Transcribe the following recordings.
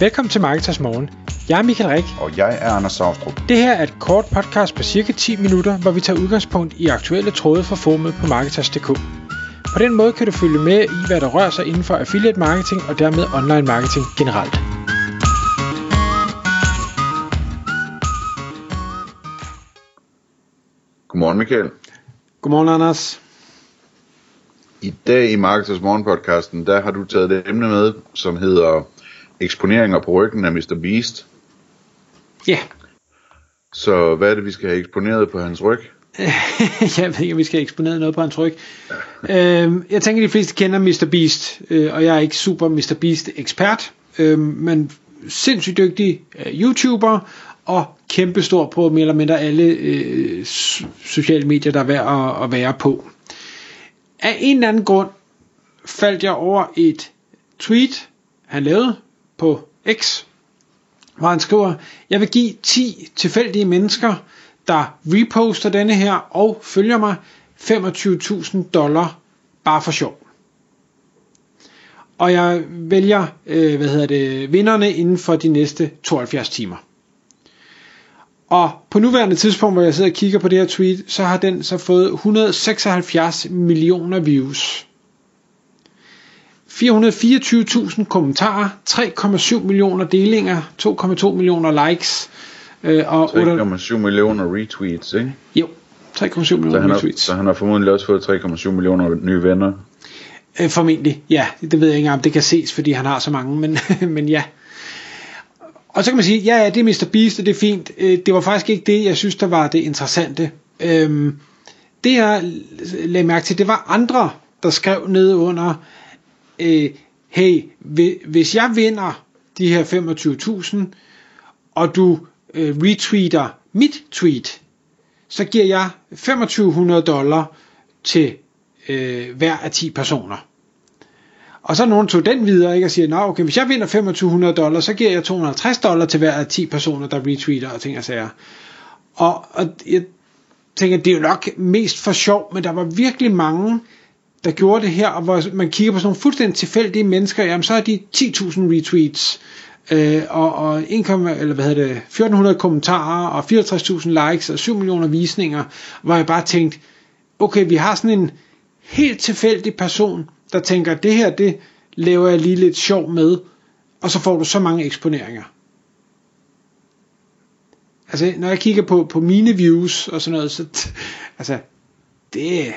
Velkommen til Marketers Morgen. Jeg er Michael Rik. Og jeg er Anders Saustrup. Det her er et kort podcast på cirka 10 minutter, hvor vi tager udgangspunkt i aktuelle tråde fra formet på Marketers.dk. På den måde kan du følge med i, hvad der rører sig inden for affiliate marketing og dermed online marketing generelt. Godmorgen Michael. Godmorgen Anders. I dag i Marketers Morgen podcasten, der har du taget det emne med, som hedder eksponeringer på ryggen af Mr. Beast. Ja, yeah. Så hvad er det, vi skal have eksponeret på hans ryg? jeg ved ikke, om vi skal eksponere noget på hans ryg. øhm, jeg tænker, de fleste kender Mr. Beast, øh, og jeg er ikke super Mr. Beast ekspert, øh, men sindssygt dygtig øh, YouTuber, og kæmpestor på mere eller mindre alle øh, sociale medier, der er værd at, at være på. Af en eller anden grund faldt jeg over et tweet, han lavede på X, hvor han skriver, jeg vil give 10 tilfældige mennesker, der reposter denne her og følger mig 25.000 dollar bare for sjov. Og jeg vælger, øh, hvad hedder det, vinderne inden for de næste 72 timer. Og på nuværende tidspunkt, hvor jeg sidder og kigger på det her tweet, så har den så fået 176 millioner views. 424.000 kommentarer, 3,7 millioner delinger, 2,2 millioner likes. Øh, og 3,7 millioner retweets, ikke? Jo, 3,7 millioner så retweets. så han har formodentlig også fået 3,7 millioner nye venner. Øh, formentlig, ja. Det ved jeg ikke om det kan ses, fordi han har så mange, men, men ja. Og så kan man sige, ja, ja, det er Mr. Beast, og det er fint. Øh, det var faktisk ikke det, jeg synes, der var det interessante. Øhm, det jeg lagde mærke til, det var andre, der skrev ned under, øh, hey, hvis jeg vinder de her 25.000, og du øh, retweeter mit tweet, så giver jeg 2500 dollar til øh, hver af 10 personer. Og så nogen tog den videre ikke, og siger, Nå, okay, hvis jeg vinder 2500 dollar, så giver jeg 250 dollar til hver af 10 personer, der retweeter og ting og sager. Og, og jeg tænker, det er jo nok mest for sjov, men der var virkelig mange, der gjorde det her, og hvor man kigger på sådan nogle fuldstændig tilfældige mennesker, jamen så er de 10.000 retweets, øh, og, og 1, eller hvad hedder det, 1400 kommentarer, og 64.000 likes, og 7 millioner visninger, hvor jeg bare tænkte, okay, vi har sådan en helt tilfældig person, der tænker, det her, det laver jeg lige lidt sjov med, og så får du så mange eksponeringer. Altså, når jeg kigger på, på mine views og sådan noget, så altså, det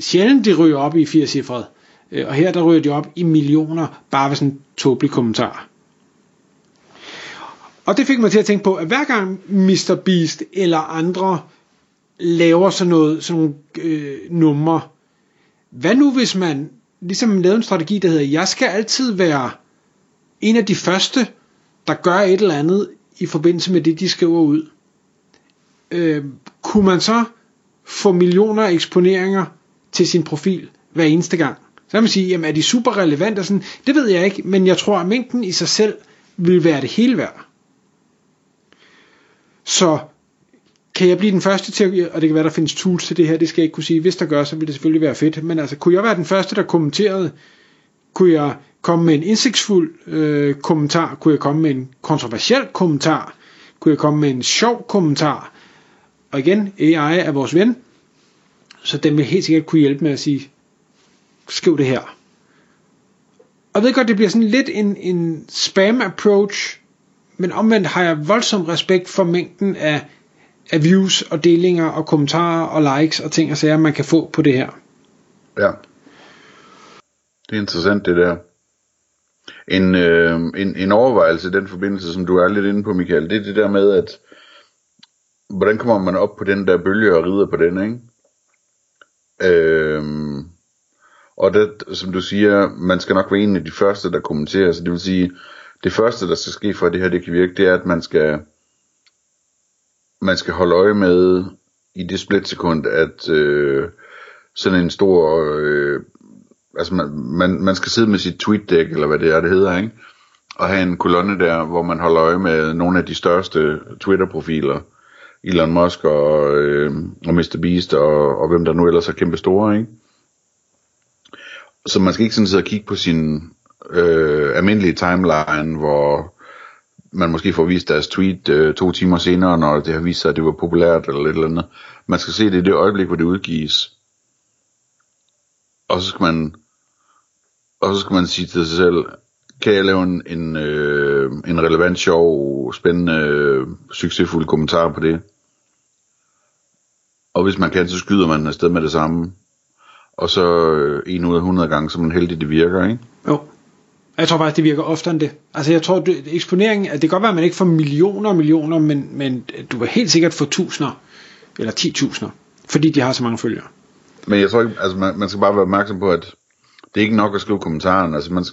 sjældent, de ryger op i 80 cifret. Øh, og her, der ryger de op i millioner, bare ved sådan en tåbelig kommentar. Og det fik mig til at tænke på, at hver gang Mr. Beast eller andre laver sådan noget, sådan nogle øh, numre, hvad nu hvis man ligesom lavede en strategi, der hedder, jeg skal altid være en af de første, der gør et eller andet i forbindelse med det, de skriver ud. Øh, kunne man så få millioner af eksponeringer til sin profil hver eneste gang? Så kan man sige, jamen er de super relevante? Sådan, det ved jeg ikke, men jeg tror, at mængden i sig selv vil være det hele værd. Så kan jeg blive den første til, og det kan være, der findes tools til det her, det skal jeg ikke kunne sige. Hvis der gør, så vil det selvfølgelig være fedt. Men altså, kunne jeg være den første, der kommenterede? Kunne jeg komme med en indsigtsfuld øh, kommentar? Kunne jeg komme med en kontroversiel kommentar? Kunne jeg komme med en sjov kommentar? Og igen, AI er vores ven, så den vil helt sikkert kunne hjælpe med at sige, skriv det her. Og jeg ved godt, det bliver sådan lidt en, en spam approach, men omvendt har jeg voldsom respekt for mængden af af views og delinger og kommentarer og likes og ting og sager, man kan få på det her. Ja. Det er interessant det der. En, øh, en, en overvejelse i den forbindelse, som du er lidt inde på, Michael, det er det der med, at hvordan kommer man op på den der bølge og rider på den, ikke? Øhm, og det, som du siger, man skal nok være en af de første, der kommenterer, så det vil sige, det første, der skal ske for, at det her det kan virke, det er, at man skal man skal holde øje med i det splitsekund, at øh, sådan en stor, øh, altså man, man, man skal sidde med sit tweet eller hvad det er, det hedder, ikke? Og have en kolonne der, hvor man holder øje med nogle af de største Twitter-profiler, Elon Musk og, øh, og Mr. Beast og, og hvem der nu ellers er kæmpe store, ikke? Så man skal ikke sådan sidde og kigge på sin øh, almindelige timeline, hvor man måske får vist deres tweet øh, to timer senere, når det har vist sig, at det var populært eller et eller andet. Man skal se det i det øjeblik, hvor det udgives. Og så skal man, og så skal man sige til sig selv, kan jeg lave en, en, øh, en relevant, sjov, spændende, øh, succesfuld kommentar på det? Og hvis man kan, så skyder man afsted med det samme. Og så øh, en ud af 100 gange, så man heldig, det virker, ikke? Jo. Jeg tror faktisk, det virker oftere end det. Altså jeg tror, det, eksponeringen, at det kan godt være, at man ikke får millioner og millioner, men, men du vil helt sikkert få tusinder, eller 10.000, fordi de har så mange følgere. Men jeg tror ikke, altså man, man skal bare være opmærksom på, at det er ikke nok at skrive kommentaren, altså man,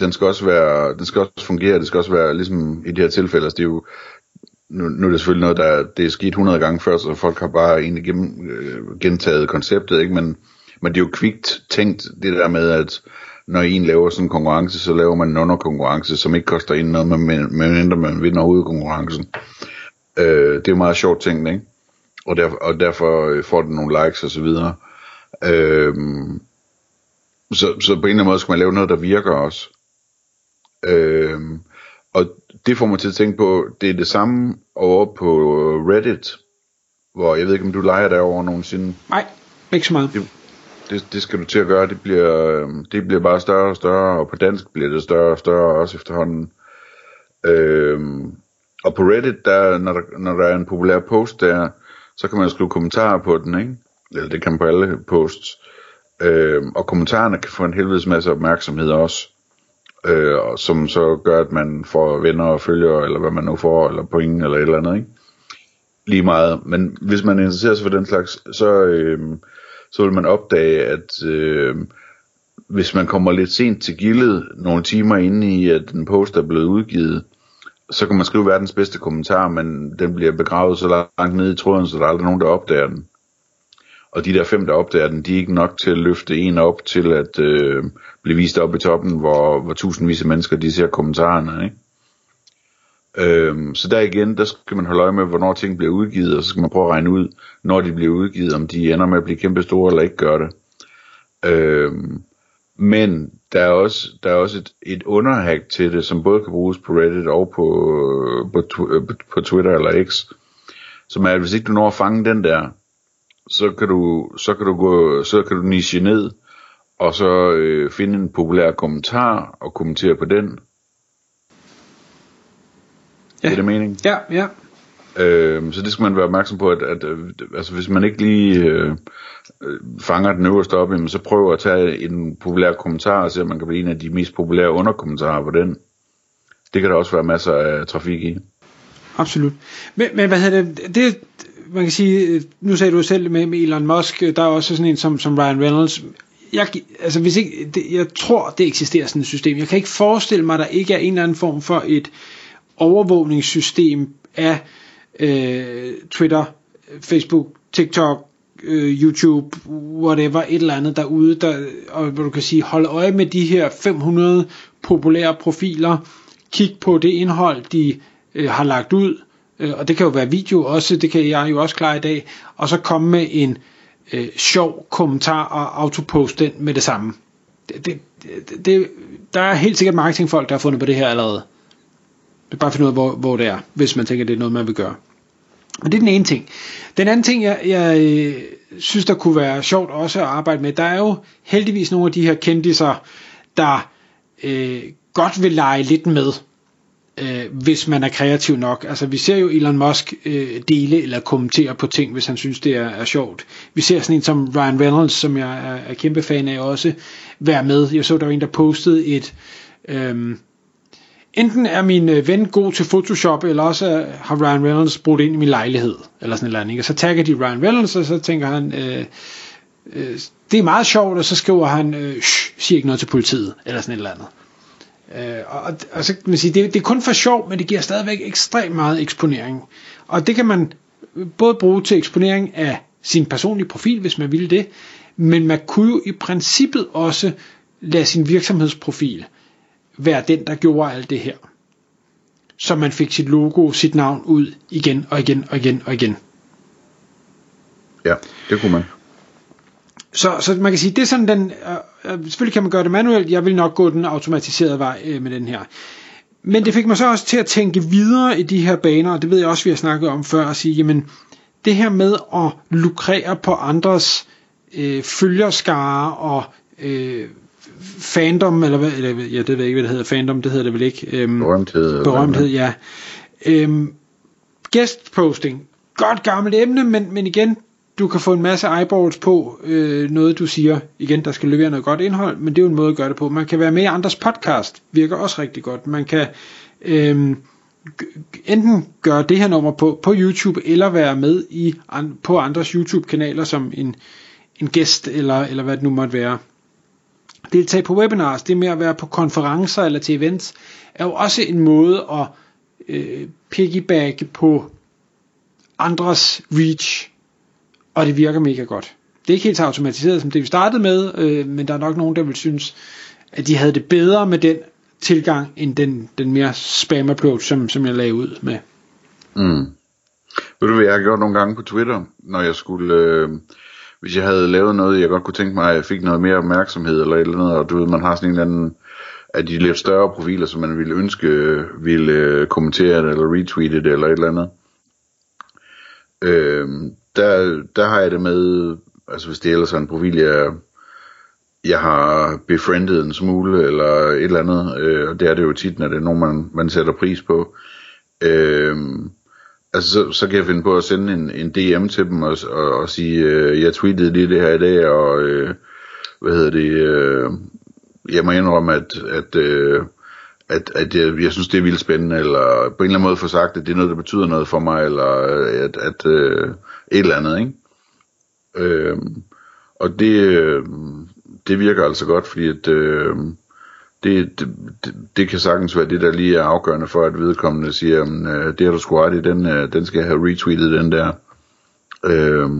den skal også være, den skal også fungere, det skal også være, ligesom i de her tilfælde, altså det er jo, nu, nu er det selvfølgelig noget, der det er sket 100 gange før, så folk har bare egentlig gennem, øh, gentaget konceptet, ikke? Men, men det er jo kvikt tænkt, det der med, at når en laver sådan en konkurrence, så laver man en underkonkurrence, som ikke koster en noget, men, mindre man vinder hovedkonkurrencen. Øh, det er jo meget sjovt tænkt, ikke? Og, derfor, og derfor øh, får den nogle likes og så videre. Øh, så, så på en eller anden måde skal man lave noget, der virker også. Øh, og det får mig til at tænke på, det er det samme over på Reddit, hvor jeg ved ikke, om du leger derovre nogensinde. Nej, ikke så meget. Det, det, det skal du til at gøre. Det bliver, det bliver bare større og større, og på dansk bliver det større og større også efterhånden. Øhm, og på Reddit, der, når, der, når der er en populær post der, så kan man skrive kommentarer på den, ikke? Eller det kan man på alle posts. Øh, og kommentarerne kan få en helvedes masse opmærksomhed også. Øh, som så gør, at man får venner og følgere, eller hvad man nu får, eller point, eller et eller andet, ikke? Lige meget. Men hvis man interesserer sig for den slags, så... Øh, så vil man opdage, at øh, hvis man kommer lidt sent til gildet, nogle timer inde i, at den post er blevet udgivet, så kan man skrive verdens bedste kommentar, men den bliver begravet så langt ned i tråden, så der er aldrig nogen, der opdager den. Og de der fem, der opdager den, de er ikke nok til at løfte en op til at øh, blive vist op i toppen, hvor, hvor tusindvis af mennesker de ser kommentarerne. Ikke? Øhm, så der igen, der skal man holde øje med, hvornår ting bliver udgivet, og så skal man prøve at regne ud, når de bliver udgivet, om de ender med at blive kæmpe store eller ikke gør det. Øhm, men der er også, der er også et, et underhack til det, som både kan bruges på Reddit og på, på, på, på Twitter eller X, som er, at hvis ikke du når at fange den der, så kan du, så kan du gå, så kan du niche ned, og så øh, finde en populær kommentar og kommentere på den, Ja. Det er det mening? Ja, ja. Øh, så det skal man være opmærksom på, at, at, at altså, hvis man ikke lige øh, fanger den øverste op, så prøv at tage en populær kommentar og se, om man kan blive en af de mest populære underkommentarer på den. Det kan der også være masser af trafik i. Absolut. Men, men hvad hedder det, det, man kan sige, øh, nu sagde du selv med, med Elon Musk, øh, der er også sådan en som, som Ryan Reynolds. Jeg, altså hvis ikke, det, jeg tror, det eksisterer sådan et system. Jeg kan ikke forestille mig, at der ikke er en eller anden form for et, overvågningssystem af øh, Twitter, Facebook, TikTok, øh, YouTube, whatever, et eller andet derude, der, og hvor du kan sige, hold øje med de her 500 populære profiler, kig på det indhold, de øh, har lagt ud, øh, og det kan jo være video også, det kan jeg jo også klare i dag, og så komme med en øh, sjov kommentar og autopost den med det samme. Det, det, det, der er helt sikkert marketingfolk, der har fundet på det her allerede. Det er bare at finde ud af, hvor, hvor det er, hvis man tænker, at det er noget, man vil gøre. Men det er den ene ting. Den anden ting, jeg, jeg øh, synes, der kunne være sjovt også at arbejde med, der er jo heldigvis nogle af de her kendiser, der øh, godt vil lege lidt med, øh, hvis man er kreativ nok. Altså vi ser jo Elon Musk øh, dele eller kommentere på ting, hvis han synes, det er, er sjovt. Vi ser sådan en som Ryan Reynolds, som jeg er, er kæmpe fan af også, være med. Jeg så, der var en, der postede et... Øh, enten er min øh, ven god til Photoshop, eller også har Ryan Reynolds brugt ind i min lejlighed, eller sådan et eller andet. Ikke? Og så tagger de Ryan Reynolds, og så tænker han, øh, øh, det er meget sjovt, og så skriver han, øh, siger ikke noget til politiet, eller sådan et eller andet. Øh, og, og så kan man sige, det, det er kun for sjov, men det giver stadigvæk ekstremt meget eksponering. Og det kan man både bruge til eksponering af sin personlige profil, hvis man ville det, men man kunne jo i princippet også lade sin virksomhedsprofil være den, der gjorde alt det her. Så man fik sit logo, sit navn ud igen og igen og igen og igen. Ja, det kunne man. Så, så man kan sige, det er sådan den, øh, selvfølgelig kan man gøre det manuelt, jeg vil nok gå den automatiserede vej øh, med den her. men det fik mig så også til at tænke videre i de her baner, og det ved jeg også, vi har snakket om før, at sige, jamen, det her med at lukrere på andres øh, følgerskare og øh, fandom, eller, hvad, eller ja, det ved jeg ikke, hvad det hedder, fandom, det hedder det vel ikke. Øhm, Berømthed. berømthed, ja. Øhm, guestposting, godt gammelt emne, men, men igen, du kan få en masse eyeballs på øh, noget, du siger. Igen, der skal levere noget godt indhold, men det er jo en måde at gøre det på. Man kan være med i andres podcast, virker også rigtig godt. Man kan øh, enten gøre det her nummer på, på YouTube, eller være med i an, på andres YouTube-kanaler som en, en gæst, eller, eller hvad det nu måtte være. Deltage på webinars, det med at være på konferencer eller til events, er jo også en måde at øh, piggybacke på andres reach, og det virker mega godt. Det er ikke helt så automatiseret som det vi startede med, øh, men der er nok nogen, der vil synes, at de havde det bedre med den tilgang, end den, den mere spam approach, som, som jeg lagde ud med. Mm. Ved du hvad jeg har gjort nogle gange på Twitter, når jeg skulle, øh, hvis jeg havde lavet noget, jeg godt kunne tænke mig, at jeg fik noget mere opmærksomhed eller et eller andet, og du ved, man har sådan en eller anden af de lidt større profiler, som man ville ønske ville øh, kommentere det, eller retweete det, eller et eller andet. Øh, der, der har jeg det med, altså hvis det ellers er en profil, jeg, jeg har befriendet en smule, eller et eller andet, øh, og det er det jo tit, når det er nogen, man, man sætter pris på. Øh, altså så, så kan jeg finde på at sende en, en DM til dem og, og, og sige, øh, jeg tweetede lige det her i dag, og øh, hvad hedder det, øh, jeg må indrømme, at, at, øh, at, at jeg, jeg synes, det er vildt spændende, eller på en eller anden måde få sagt, at det er noget, der betyder noget for mig, eller øh, at, at øh, et eller andet, ikke? Øh, og det, øh, det virker altså godt, fordi at, øh, det, det, det, kan sagtens være det, der lige er afgørende for, at vedkommende siger, at øh, det har du sgu ret i, den, øh, den skal jeg have retweetet, den der. Øh,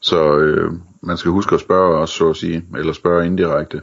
så øh, man skal huske at spørge også, så at sige, eller spørge indirekte.